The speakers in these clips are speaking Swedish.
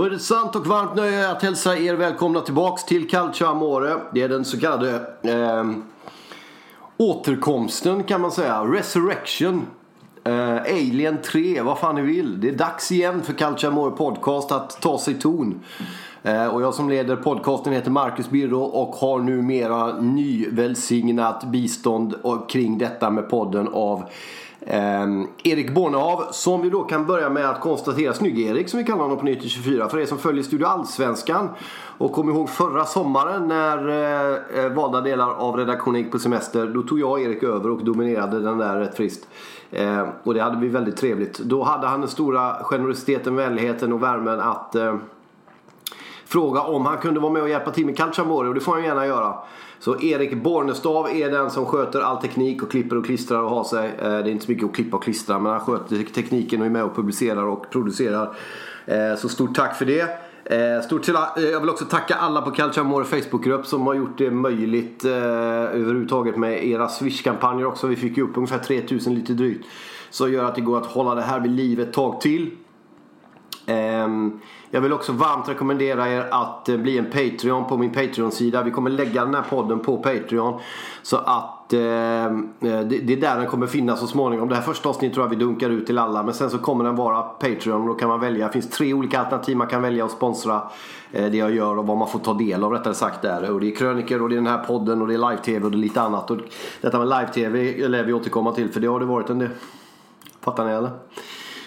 Då är det sant och varmt nöje att hälsa er välkomna tillbaks till Calcio Amore. Det är den så kallade eh, återkomsten kan man säga. Resurrection. Eh, Alien 3, vad fan ni vill. Det är dags igen för Calcio Amore Podcast att ta sig ton. Eh, och jag som leder podcasten heter Marcus Birro och har numera nyvälsignat bistånd kring detta med podden av Eh, Erik Bornehav som vi då kan börja med att konstatera, Snygg-Erik som vi kallar honom på Nyheter 24. för er som följer Studio Allsvenskan och kom ihåg förra sommaren när eh, eh, valda delar av redaktionen gick på semester då tog jag och Erik över och dominerade den där rätt friskt. Eh, och det hade vi väldigt trevligt. Då hade han den stora generositeten, vänligheten och värmen att eh, fråga om han kunde vara med och hjälpa till med Calciamore och det får han gärna göra. Så Erik Bornestav är den som sköter all teknik och klipper och klistrar och har sig. Eh, det är inte så mycket att klippa och klistra men han sköter tekniken och är med och publicerar och producerar. Eh, så stort tack för det. Eh, stort till, jag vill också tacka alla på Calciamore Facebookgrupp som har gjort det möjligt eh, överhuvudtaget med era Swish-kampanjer också. Vi fick ju upp ungefär 3000 lite drygt. Så gör att det går att hålla det här vid liv ett tag till. Ehm, jag vill också varmt rekommendera er att eh, bli en Patreon på min Patreon-sida. Vi kommer lägga den här podden på Patreon. Så att ehm, eh, det är där den kommer finnas så småningom. Det här första avsnittet tror jag vi dunkar ut till alla. Men sen så kommer den vara Patreon och då kan man välja. Det finns tre olika alternativ man kan välja att sponsra eh, det jag gör och vad man får ta del av rättare sagt där. Och det är kröniker och det är den här podden och det är live-tv och det är lite annat. Och detta med live-tv lär vi återkomma till för det har det varit en del. Fattar ni eller?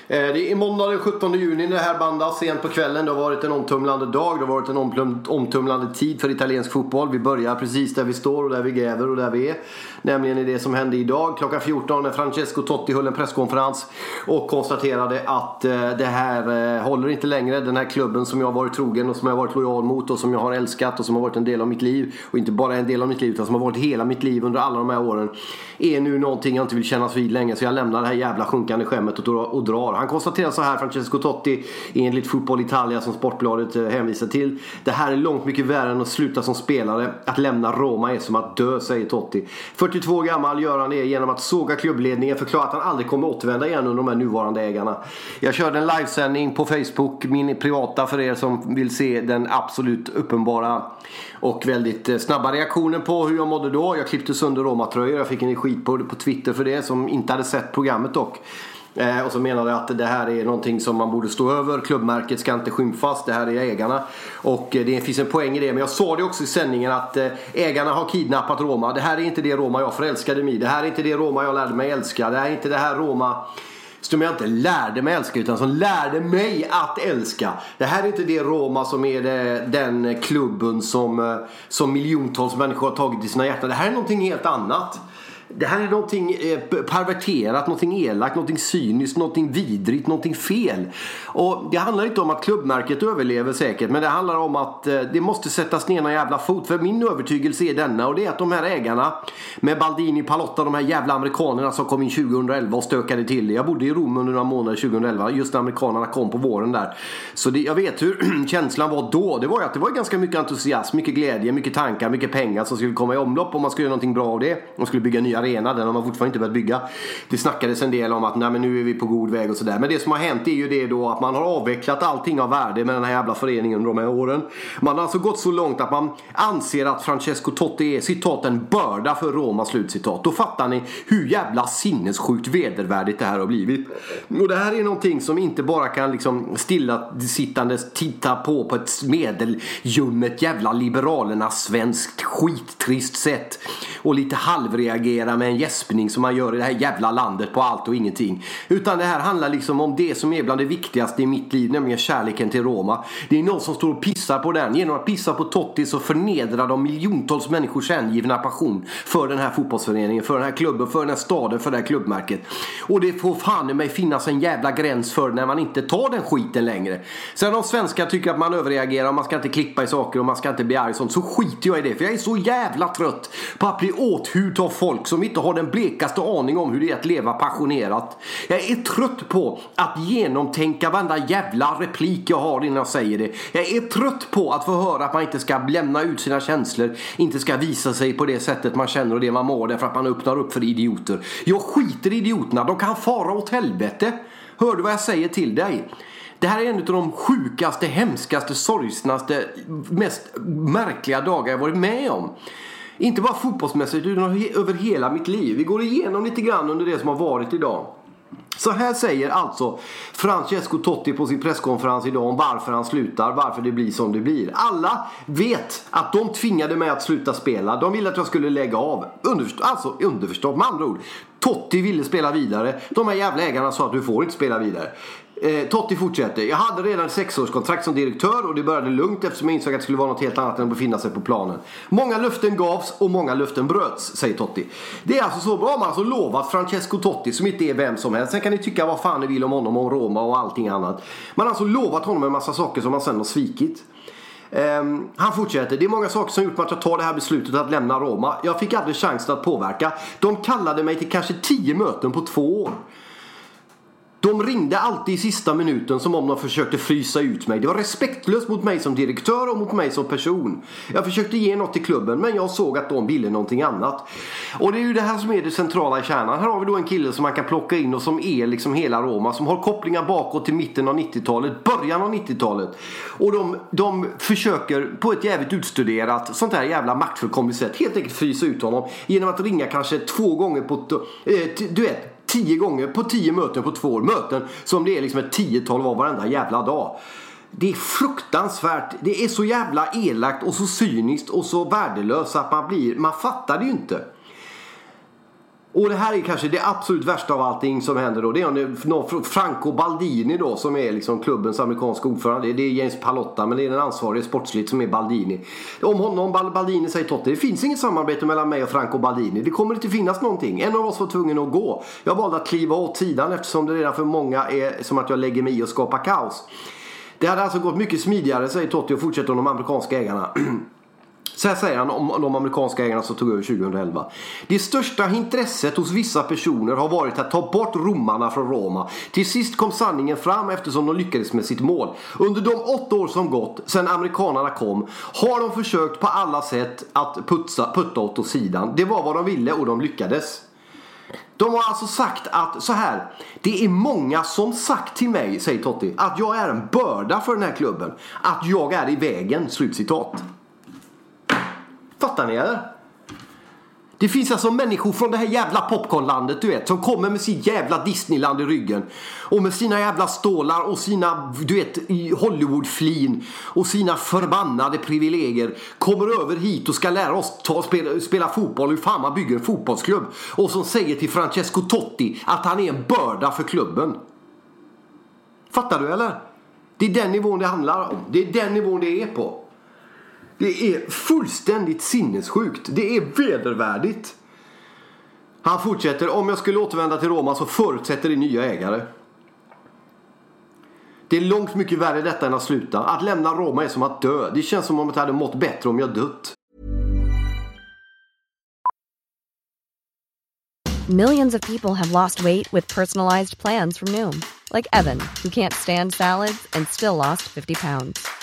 Eh, det är måndag den 17 juni när det här bandas sent på kvällen. Det har varit en omtumlande dag. Det har varit en omtumlande tid för italiensk fotboll. Vi börjar precis där vi står och där vi gräver och där vi är. Nämligen i det som hände idag klockan 14 när Francesco Totti höll en presskonferens och konstaterade att eh, det här eh, håller inte längre. Den här klubben som jag har varit trogen och som jag har varit lojal mot och som jag har älskat och som har varit en del av mitt liv. Och inte bara en del av mitt liv utan som har varit hela mitt liv under alla de här åren. Är nu någonting jag inte vill kännas vid längre så jag lämnar det här jävla sjunkande skämmet och, drar- och. Han konstaterar så här, Francesco Totti, enligt Fotboll Italia som Sportbladet eh, hänvisar till. Det här är långt mycket värre än att sluta som spelare. Att lämna Roma är som att dö, säger Totti. 42 år gammal gör han det genom att såga klubbledningen, förklara att han aldrig kommer återvända igen under de här nuvarande ägarna. Jag körde en livesändning på Facebook, min privata för er som vill se den absolut uppenbara och väldigt eh, snabba reaktionen på hur jag mådde då. Jag klippte sönder Roma-tröjor. Jag fick en skit på, på Twitter för det som inte hade sett programmet dock. Eh, och så menade att det här är någonting som man borde stå över. Klubbmärket ska inte skymfas. Det här är ägarna. Och eh, det finns en poäng i det. Men jag sa det också i sändningen att eh, ägarna har kidnappat Roma. Det här är inte det Roma jag förälskade mig i. Det här är inte det Roma jag lärde mig älska. Det här är inte det här Roma som jag inte lärde mig älska utan som lärde mig att älska. Det här är inte det Roma som är det, den klubben som, som miljontals människor har tagit i sina hjärtan. Det här är någonting helt annat. Det här är någonting eh, perverterat, någonting elakt, någonting cyniskt, någonting vidrigt, någonting fel. Och det handlar inte om att klubbmärket överlever säkert men det handlar om att eh, det måste sättas ner någon jävla fot. För min övertygelse är denna och det är att de här ägarna med Baldini, Palotta, de här jävla amerikanerna som kom in 2011 och stökade till det. Jag bodde i Rom under några månader 2011 just när amerikanerna kom på våren där. Så det, jag vet hur känslan var då. Det var ju att det var ganska mycket entusiasm, mycket glädje, mycket tankar, mycket pengar som skulle komma i omlopp om man skulle göra någonting bra av det. Man skulle bygga nya arena. Den har man fortfarande inte börjat bygga. Det snackades en del om att nej, men nu är vi på god väg och sådär. Men det som har hänt är ju det då att man har avvecklat allting av värde med den här jävla föreningen under de här åren. Man har alltså gått så långt att man anser att Francesco Totti är citat en börda för Roma slutcitat. Då fattar ni hur jävla sinnessjukt vedervärdigt det här har blivit. Och det här är någonting som inte bara kan liksom stillasittandes titta på på ett medeljummet jävla liberalernas svenskt skittrist sätt. Och lite halvreagera med en gäspning som man gör i det här jävla landet på allt och ingenting. Utan det här handlar liksom om det som är bland det viktigaste i mitt liv, nämligen kärleken till Roma. Det är någon som står och pissar på den. Genom att pissa på Totti så förnedrar de miljontals människors hängivna passion för den här fotbollsföreningen, för den här klubben, för den här staden, för det här klubbmärket. Och det får fan i mig finnas en jävla gräns för när man inte tar den skiten längre. Sen om svenskar tycker att man överreagerar och man ska inte klippa i saker och man ska inte bli arg och sånt så skiter jag i det. För jag är så jävla trött på att bli åthut av folk som inte har den blekaste aning om hur det är att leva passionerat. Jag är trött på att genomtänka varenda jävla replik jag har innan jag säger det. Jag är trött på att få höra att man inte ska lämna ut sina känslor, inte ska visa sig på det sättet man känner och det man mår därför att man öppnar upp för idioter. Jag skiter i idioterna, de kan fara åt helvete. Hör du vad jag säger till dig? Det här är en av de sjukaste, hemskaste, sorgsnaste, mest märkliga dagar jag varit med om. Inte bara fotbollsmässigt utan över hela mitt liv. Vi går igenom lite grann under det som har varit idag. Så här säger alltså Francesco Totti på sin presskonferens idag om varför han slutar, varför det blir som det blir. Alla vet att de tvingade mig att sluta spela. De ville att jag skulle lägga av. Underförstått, alltså underförstått med andra ord. Totti ville spela vidare. De här jävla ägarna sa att du får inte spela vidare. Eh, Totti fortsätter. Jag hade redan ett sexårskontrakt som direktör och det började lugnt eftersom jag insåg att det skulle vara något helt annat än att befinna sig på planen. Många löften gavs och många löften bröts, säger Totti. Det är alltså så, då har man alltså lovat Francesco Totti som inte är vem som helst. Sen kan ni tycka vad fan ni vill om honom, om Roma och allting annat. Man har alltså lovat honom en massa saker som han sen har svikit. Um, han fortsätter. Det är många saker som gjort att jag tar det här beslutet att lämna Roma. Jag fick aldrig chansen att påverka. De kallade mig till kanske tio möten på två år. De ringde alltid i sista minuten som om de försökte frysa ut mig. Det var respektlöst mot mig som direktör och mot mig som person. Jag försökte ge något till klubben men jag såg att de ville någonting annat. Och det är ju det här som är det centrala i kärnan. Här har vi då en kille som man kan plocka in och som är liksom hela Roma. Som har kopplingar bakåt till mitten av 90-talet, början av 90-talet. Och de, de försöker på ett jävligt utstuderat sånt här jävla maktfullkomligt sätt helt enkelt frysa ut honom. Genom att ringa kanske två gånger på... Eh, du vet, tio gånger på tio möten på två år. Möten som det är liksom ett tiotal av varenda jävla dag. Det är fruktansvärt. Det är så jävla elakt och så cyniskt och så värdelöst att man blir... Man fattar det ju inte. Och det här är kanske det absolut värsta av allting som händer då. Det är Franco Baldini då som är liksom klubbens amerikanska ordförande. Det är James Palotta men det är den ansvarige sportsligt som är Baldini. Om honom, Baldini säger Totte, det finns inget samarbete mellan mig och Franco Baldini. Det kommer inte finnas någonting. En av oss var tvungen att gå. Jag valde att kliva åt sidan eftersom det redan för många är som att jag lägger mig i och skapar kaos. Det hade alltså gått mycket smidigare säger Totti och fortsätter om de amerikanska ägarna. Så här säger han om de amerikanska ägarna som tog över 2011. Det största intresset hos vissa personer har varit att ta bort romarna från Roma. Till sist kom sanningen fram eftersom de lyckades med sitt mål. Under de åtta år som gått sedan amerikanerna kom har de försökt på alla sätt att putsa, putta åt sidan. Det var vad de ville och de lyckades. De har alltså sagt att så här. Det är många som sagt till mig, säger Totti, att jag är en börda för den här klubben. Att jag är i vägen. Slutcitat. Fattar ni eller? Det finns alltså människor från det här jävla popcornlandet du vet som kommer med sin jävla Disneyland i ryggen. Och med sina jävla stålar och sina du vet Hollywoodflin och sina förbannade privilegier kommer över hit och ska lära oss ta, spela, spela fotboll hur fan man bygger en fotbollsklubb. Och som säger till Francesco Totti att han är en börda för klubben. Fattar du eller? Det är den nivån det handlar om. Det är den nivån det är på. Det är fullständigt sinnessjukt. Det är vedervärdigt. Han fortsätter. Om jag skulle återvända till Roma så förutsätter det nya ägare. Det är långt mycket värre detta än att sluta. Att lämna Roma är som att dö. Det känns som om jag hade mått bättre om jag dött. Millions of people have lost weight with personalized plans from Noom. Like Evan, who can't stand salads and still lost 50 pounds.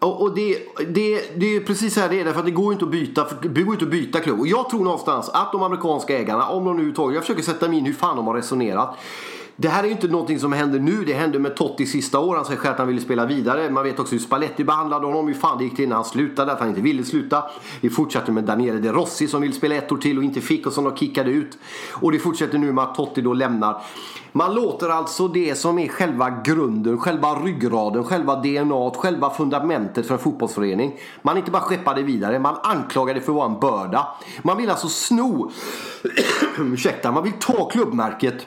Och, och det, det, det är precis så här det är, för att det går ju inte att byta, det går inte att byta klubb. Och jag tror någonstans att de amerikanska ägarna, om de nu tar, jag försöker sätta mig in hur fan de har resonerat. Det här är ju inte någonting som händer nu. Det hände med Totti sista året. Han säger själv att han ville spela vidare. Man vet också hur Spalletti behandlade honom. Hur fan det gick till när han slutade. Att han inte ville sluta. Vi fortsatte med Daniele De Rossi som ville spela ett år till och inte fick och som de kickade ut. Och det fortsätter nu med att Totti då lämnar. Man låter alltså det som är själva grunden, själva ryggraden, själva DNA, själva fundamentet för en fotbollsförening. Man inte bara skeppar det vidare, man anklagar det för att vara en börda. Man vill alltså sno, ursäkta, man vill ta klubbmärket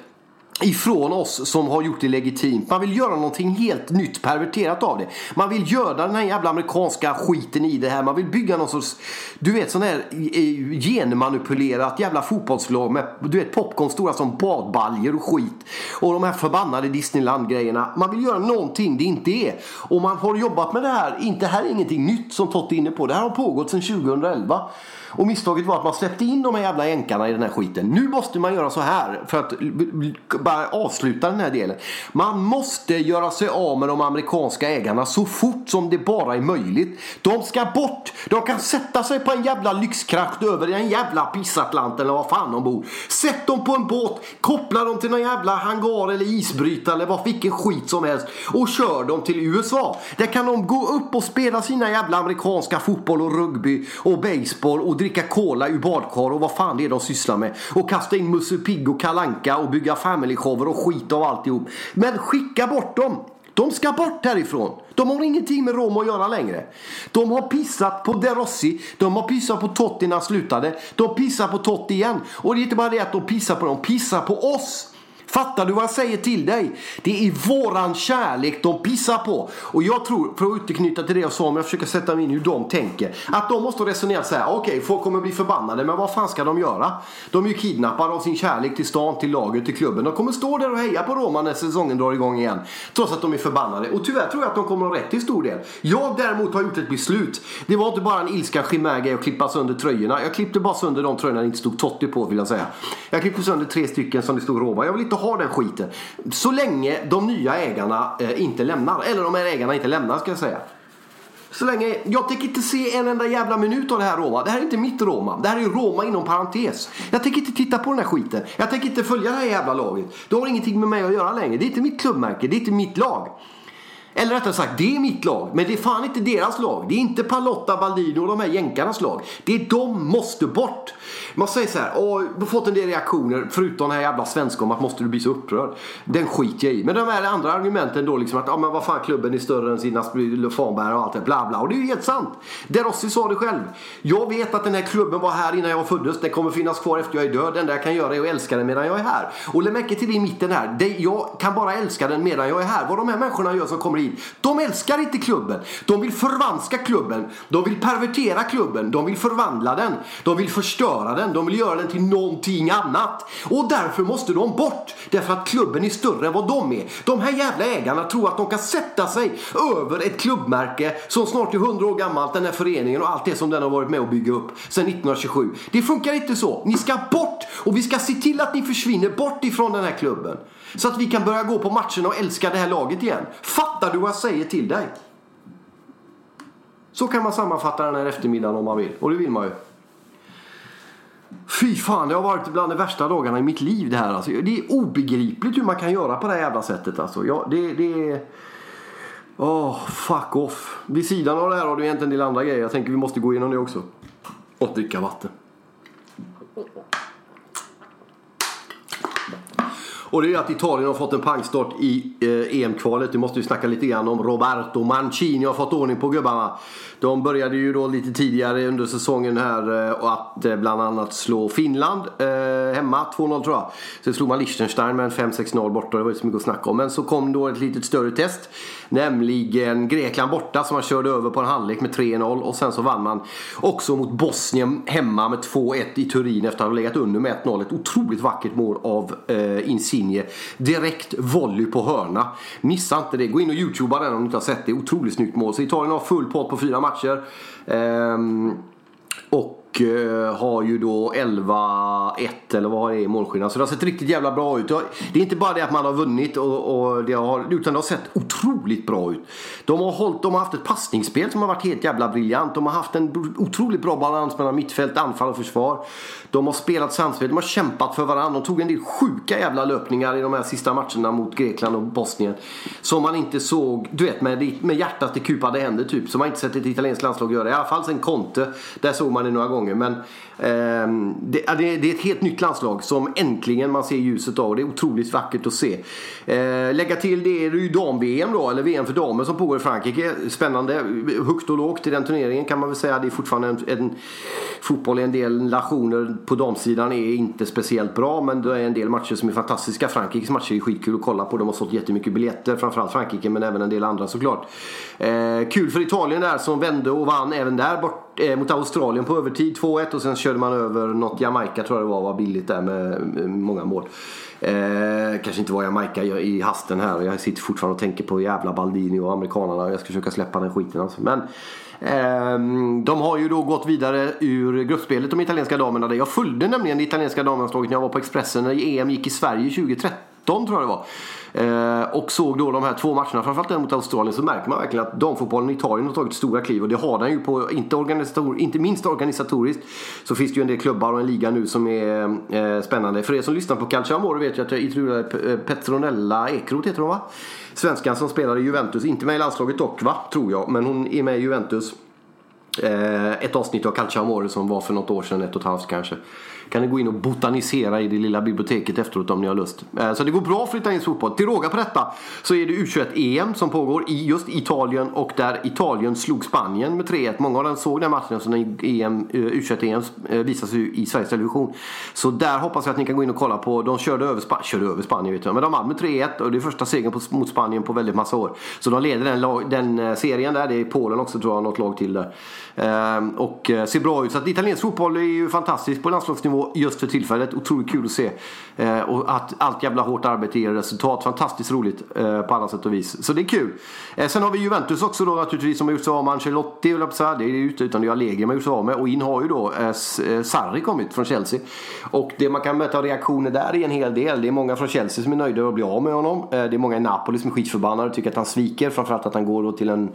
ifrån oss som har gjort det legitimt. Man vill göra någonting helt nytt, perverterat av det. Man vill göra den här jävla amerikanska skiten i det här. Man vill bygga någon sorts, du vet sån här eh, genmanipulerat jävla fotbollslag med, du vet popcorn stora som badbaljer och skit. Och de här förbannade Disneyland-grejerna. Man vill göra någonting det inte är. Och man har jobbat med det här, inte här är ingenting nytt som Totte är inne på. Det här har pågått sedan 2011. Och misstaget var att man släppte in de här jävla jänkarna i den här skiten. Nu måste man göra så här för att bara avsluta den här delen. Man måste göra sig av med de amerikanska ägarna så fort som det bara är möjligt. De ska bort. De kan sätta sig på en jävla lyxkraft över en jävla pissatlant eller vad fan de bor. Sätt dem på en båt, koppla dem till någon jävla hangar eller isbrytare eller vad vilken skit som helst och kör dem till USA. Där kan de gå upp och spela sina jävla amerikanska fotboll och rugby och baseball och dricka cola ur badkar och vad fan det är de sysslar med. Och kasta in Musse Pigg och Kalanka och bygga familyshower och skit av alltihop. Men skicka bort dem! De ska bort härifrån. De har ingenting med Rom att göra längre. De har pissat på De Rossi. De har pissat på Totti när han slutade. De pissar på Totti igen. Och det är inte bara det att de pissar på dem. De pissar på oss. Fattar du vad jag säger till dig? Det är våran kärlek de pissar på. Och jag tror, för att återknyta till det jag sa om jag försöker sätta mig in hur de tänker. Att de måste resonera så här. Okej, okay, folk kommer bli förbannade. Men vad fan ska de göra? De är ju kidnappade av sin kärlek till stan, till laget, till klubben. De kommer stå där och heja på Roma när säsongen drar igång igen. Trots att de är förbannade. Och tyvärr tror jag att de kommer ha rätt till stor del. Jag däremot har gjort ett beslut. Det var inte bara en ilska chimär att klippa sönder tröjorna. Jag klippte bara sönder de tröjorna det inte stod Totti på vill jag säga. Jag klippte sönder tre stycken som det stod Roma. Jag vill inte ha den skiten. Så länge de nya ägarna eh, inte lämnar. Eller de här ägarna inte lämnar ska jag säga. Så länge, jag tänker inte se en enda jävla minut av det här Roma. Det här är inte mitt Roma. Det här är Roma inom parentes. Jag tänker inte titta på den här skiten. Jag tänker inte följa det här jävla laget. Det har ingenting med mig att göra längre. Det är inte mitt klubbmärke. Det är inte mitt lag. Eller rättare sagt, det är mitt lag. Men det är fan inte deras lag. Det är inte Palotta, Baldino och de här jänkarnas lag. Det är de måste bort. Man säger så här, åh, du har fått en del reaktioner förutom den här jävla svenska om att måste du bli så upprörd. Den skiter jag i. Men de här andra argumenten då liksom att, ja men vad fan klubben är större än sina fanbärare och allt det bla bla. Och det är ju helt sant. Derossi sa det själv. Jag vet att den här klubben var här innan jag föddes. Den kommer finnas kvar efter jag är död. Det enda jag kan göra är att älska den medan jag är här. Och lägg märke till det i mitten här. Det, jag kan bara älska den medan jag är här. Vad de här människorna gör som kommer vill. De älskar inte klubben. De vill förvanska klubben. De vill pervertera klubben. De vill förvandla den. De vill förstöra den. De vill göra den till någonting annat. Och därför måste de bort. Därför att klubben är större än vad de är. De här jävla ägarna tror att de kan sätta sig över ett klubbmärke som snart är 100 år gammalt, den här föreningen och allt det som den har varit med och bygga upp sedan 1927. Det funkar inte så. Ni ska bort och vi ska se till att ni försvinner bort ifrån den här klubben. Så att vi kan börja gå på matcherna och älska det här laget igen. Fattar Padua jag säger till dig? Så kan man sammanfatta den här eftermiddagen om man vill. Och det vill man ju. Fy fan, det har varit bland de värsta dagarna i mitt liv det här. Alltså, det är obegripligt hur man kan göra på det här jävla sättet. Alltså. Ja, det, det är... Åh, oh, fuck off. Vid sidan av det här har du egentligen en del andra grejer. Jag tänker vi måste gå igenom det också. Och dricka vatten. Och det är att Italien har fått en pangstart i eh, EM-kvalet. Nu måste vi snacka lite grann om. Roberto Mancini har fått ordning på gubbarna. De började ju då lite tidigare under säsongen här eh, och att eh, bland annat slå Finland eh, hemma, 2-0 tror jag. Sen slog man Liechtenstein med en 5-6-0 borta, det var inte så mycket att snacka om. Men så kom då ett litet större test. Nämligen Grekland borta som man körde över på en halvlek med 3-0 och sen så vann man också mot Bosnien hemma med 2-1 i Turin efter att ha legat under med 1-0. Ett otroligt vackert mål av eh, Insigne. Direkt volley på hörna. Missa inte det. Gå in och youtuba den om du inte har sett det. Otroligt snyggt mål. Så Italien har full pott på fyra matcher matcher. Ehm, och och Eh, har ju då 11-1 eller vad det är i målskillnad. Så det har sett riktigt jävla bra ut. Det är inte bara det att man har vunnit och, och det har, utan det har sett otroligt bra ut. De har, hållit, de har haft ett passningsspel som har varit helt jävla briljant. De har haft en otroligt bra balans mellan mittfält, anfall och försvar. De har spelat samspel, de har kämpat för varandra. De tog en del sjuka jävla löpningar i de här sista matcherna mot Grekland och Bosnien. Som man inte såg, du vet med, med hjärtat i kupade händer typ. Som man inte sett ett italienskt landslag göra. I alla fall sen Conte. Där såg man det några gånger. Men eh, det, det, det, är ett helt nytt landslag som äntligen man ser ljuset av. Det är otroligt vackert att se. Eh, lägga till det är det ju dam-VM då, eller VM för damer som pågår i Frankrike. Spännande. Högt och lågt i den turneringen kan man väl säga. Det är fortfarande en, en fotboll i en del nationer på damsidan är inte speciellt bra. Men det är en del matcher som är fantastiska. Frankrikes matcher är skitkul att kolla på. De har sålt jättemycket biljetter. Framförallt Frankrike men även en del andra såklart. Eh, kul för Italien där som vände och vann även där bort eh, mot Australien på övertid 2-1 och sen körde man över något Jamaica tror jag det var. Var billigt där med, med många mål. Eh, kanske inte var Jamaica i hasten här. Jag sitter fortfarande och tänker på jävla Baldini och amerikanarna. Jag ska försöka släppa den skiten alltså. Men eh, de har ju då gått vidare ur gruppspelet, de italienska damerna. Jag följde nämligen det italienska damlandslaget när jag var på Expressen när EM gick i Sverige 2013 tror jag det var. Eh, och såg då de här två matcherna, framförallt den mot Australien, så märker man verkligen att damfotbollen i Italien har tagit stora kliv. Och det har den ju på, inte, organisator, inte minst organisatoriskt, så finns det ju en del klubbar och en liga nu som är eh, spännande. För er som lyssnar på Calciamore vet jag att jag intervjuade eh, Petronella Ekroth, heter hon va? Svenskan som spelar i Juventus, inte med i landslaget dock va, tror jag, men hon är med i Juventus. Eh, ett avsnitt av Calciamore som var för något år sedan, ett och ett halvt kanske kan ni gå in och botanisera i det lilla biblioteket efteråt om ni har lust. Eh, så det går bra att flytta in fotboll. Till råga på detta så är det U21-EM som pågår i just Italien och där Italien slog Spanien med 3-1. Många av dem såg den matchen som EM, U21-EM visas i Sveriges Television. Så där hoppas jag att ni kan gå in och kolla på. De körde över, Sp körde över Spanien vet jag, men de vann med 3-1 och det är första segern mot Spanien på väldigt massa år. Så de leder den, den eh, serien där. Det är Polen också tror jag, något lag till där. Ehm, och eh, ser bra ut. Så att italiensk fotboll är ju fantastiskt på landslagsnivå just för tillfället. Otroligt kul att se. Eh, och att allt jävla hårt arbete ger resultat. Fantastiskt roligt eh, på alla sätt och vis. Så det är kul. Eh, sen har vi Juventus också då naturligtvis som har gjort sig av med Ancelotti. Det är ju utan det är Allegri man har gjort sig av med. Och in har ju då eh, eh, Sarri kommit från Chelsea. Och det man kan möta reaktioner där är en hel del. Det är många från Chelsea som är nöjda att bli av med honom. Det är många i Napoli som är skitförbannade och tycker att han sviker. Framförallt att han går då till en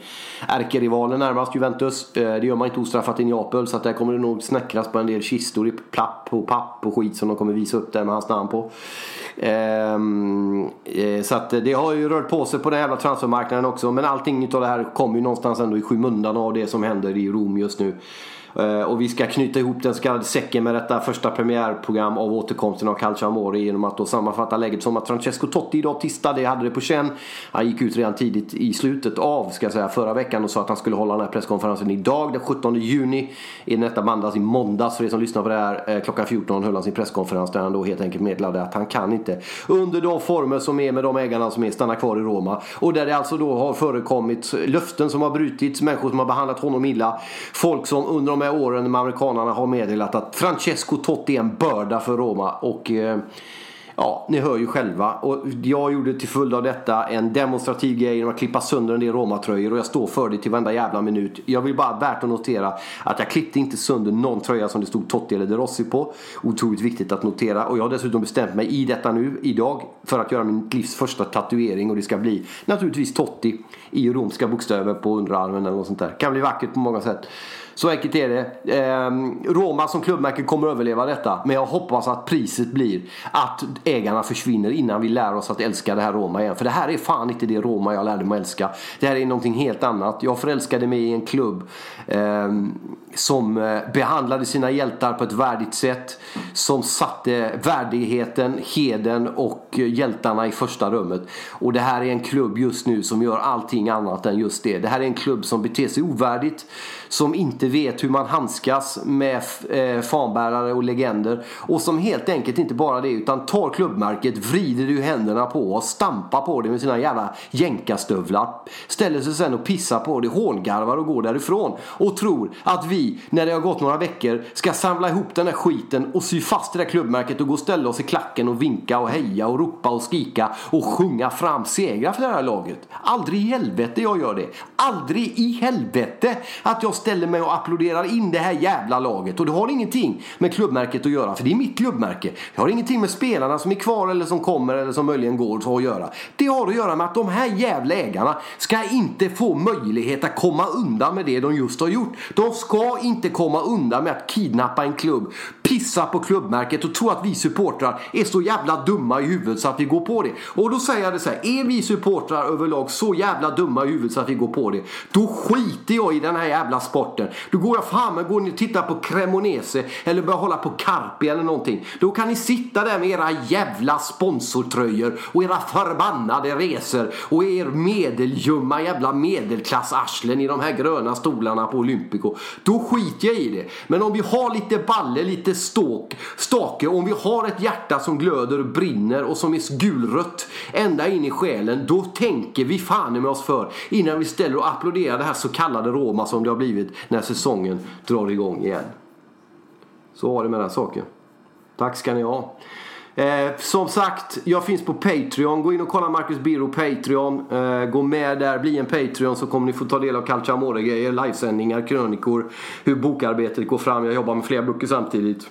ärkerivalen närmast Juventus. Det gör man inte ostraffat i Neapel så att där kommer det nog snäckras på en del kistor i plapp och papp och skit som de kommer visa upp där med hans namn på. Ehm, eh, så att det har ju rört på sig på den jävla transfermarknaden också men allting utav det här kommer ju någonstans ändå i skymundan av det som händer i Rom just nu. Eh, och vi ska knyta ihop den så kallade säcken med detta första premiärprogram av återkomsten av Calcio Amore genom att då sammanfatta läget som att Francesco Totti idag tisdag, det hade det på känn. Han gick ut redan tidigt i slutet av, ska jag säga, förra veckan och sa att han skulle hålla den här presskonferensen idag den 17 juni. I detta mandags i måndags för er som lyssnar på det här eh, klockan 14 höll han sin presskonferens där han då helt enkelt meddelade att han kan inte under de former som är med de ägarna som är stanna kvar i Roma. Och där det alltså då har förekommit löften som har brutits, människor som har behandlat honom illa. Folk som under de åren med amerikanerna har meddelat att Francesco Totti är en börda för Roma. Och eh, Ja, ni hör ju själva. Och jag gjorde till följd av detta en demonstrativ grej genom att klippa sönder en del Roma-tröjor och jag står för det till varenda jävla minut. Jag vill bara värt att notera att jag klippte inte sönder någon tröja som det stod Totti eller De Rossi på. Otroligt viktigt att notera. Och jag har dessutom bestämt mig i detta nu, idag, för att göra min livs första tatuering och det ska bli naturligtvis Totti i romska bokstäver på underarmen eller något sånt där. Kan bli vackert på många sätt. Så enkelt är det. Eh, Roma som klubbmärke kommer överleva detta. Men jag hoppas att priset blir att ägarna försvinner innan vi lär oss att älska det här Roma igen. För det här är fan inte det Roma jag lärde mig älska. Det här är någonting helt annat. Jag förälskade mig i en klubb ehm, eh, som behandlade sina hjältar på ett värdigt sätt. Som satte värdigheten, heden och hjältarna i första rummet. Och det här är en klubb just nu som gör allting annat än just det. Det här är en klubb som beter sig ovärdigt. Som inte vet hur man handskas med eh, fanbärare och legender. Och som helt enkelt inte bara det utan tar klubbmärket, vrider ur händerna på och stampar på det med sina jävla jänkarstövlar. Ställer sig sen och pissar på det, hångarvar och går därifrån. Och tror att vi, när det har gått några veckor, ska samla ihop den här skiten och sy fast det där klubbmärket och gå och ställa oss i klacken och vinka och heja och ropa och skrika och sjunga fram segrar för det här laget. Aldrig i helvete jag gör det. Aldrig i helvete att jag ställer mig och applåderar in det här jävla laget. Och det har ingenting med klubbmärket att göra, för det är mitt klubbmärke. Det har ingenting med spelarna som är kvar eller som kommer eller som möjligen går att göra. Det har att göra med att de här jävla ägarna ska inte få möjlighet att komma undan med det de just har gjort. De ska inte komma undan med att kidnappa en klubb, pissar på klubbmärket och tror att vi supportrar är så jävla dumma i huvudet så att vi går på det. Och då säger jag det så här, är vi supportrar överlag så jävla dumma i huvudet så att vi går på det, då skiter jag i den här jävla sporten. Då går jag fram och går ni och tittar på Cremonese eller börjar hålla på Carpi eller någonting. Då kan ni sitta där med era jävla sponsortröjor och era förbannade resor och er medeljumma jävla medelklassarslen i de här gröna stolarna på Olympico. Då skiter jag i det. Men om vi har lite balle, lite ståk, stake, om vi har ett hjärta som glöder och brinner och som är gulrött ända in i själen, då tänker vi fan med oss för innan vi ställer och applåderar det här så kallade Roma som det har blivit när säsongen drar igång igen. Så var det med den saken. Tack ska ni ha. Eh, som sagt, jag finns på Patreon. Gå in och kolla Marcus Biro Patreon. Eh, gå med där, bli en Patreon så kommer ni få ta del av Calciamore-grejer, livesändningar, krönikor, hur bokarbetet går fram. Jag jobbar med flera böcker samtidigt.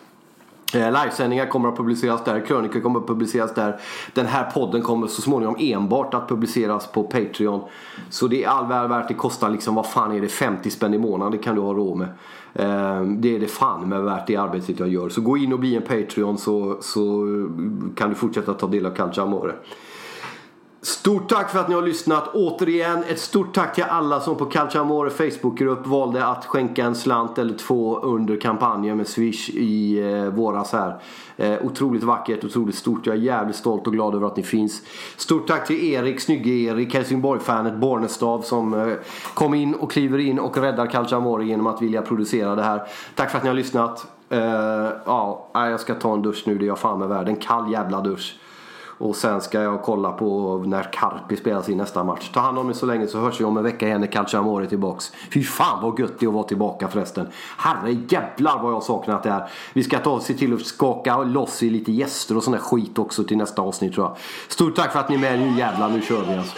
Eh, livesändningar kommer att publiceras där, krönikor kommer att publiceras där. Den här podden kommer så småningom enbart att publiceras på Patreon. Så det är all väl värt, det kostar liksom, vad fan är det, 50 spänn i månaden, det kan du ha råd med. Ehm, det är det fan med värt det arbetet jag gör. Så gå in och bli en Patreon så, så kan du fortsätta ta del av Calcio Amore. Stort tack för att ni har lyssnat. Återigen ett stort tack till alla som på Calcio Amore Facebookgrupp valde att skänka en slant eller två under kampanjen med Swish i eh, våras här. Eh, otroligt vackert, otroligt stort. Jag är jävligt stolt och glad över att ni finns. Stort tack till Erik, snygge-Erik, Helsingborg-fanet Bornestav som eh, kom in och kliver in och räddar Calcio Amore genom att vilja producera det här. Tack för att ni har lyssnat. Eh, ja, jag ska ta en dusch nu. Det är jag fan med värd. En kall jävla dusch. Och sen ska jag kolla på när Carpi spelar sin nästa match. Ta hand om er så länge så hörs vi om en vecka igen när Calciamore är tillbaks. Fy fan vad gött det är att vara tillbaka förresten. Herre jävlar vad jag saknat det här. Vi ska ta se till att skaka loss i lite gäster och sån där skit också till nästa avsnitt tror jag. Stort tack för att ni är med. Nu jävlar, nu kör vi alltså.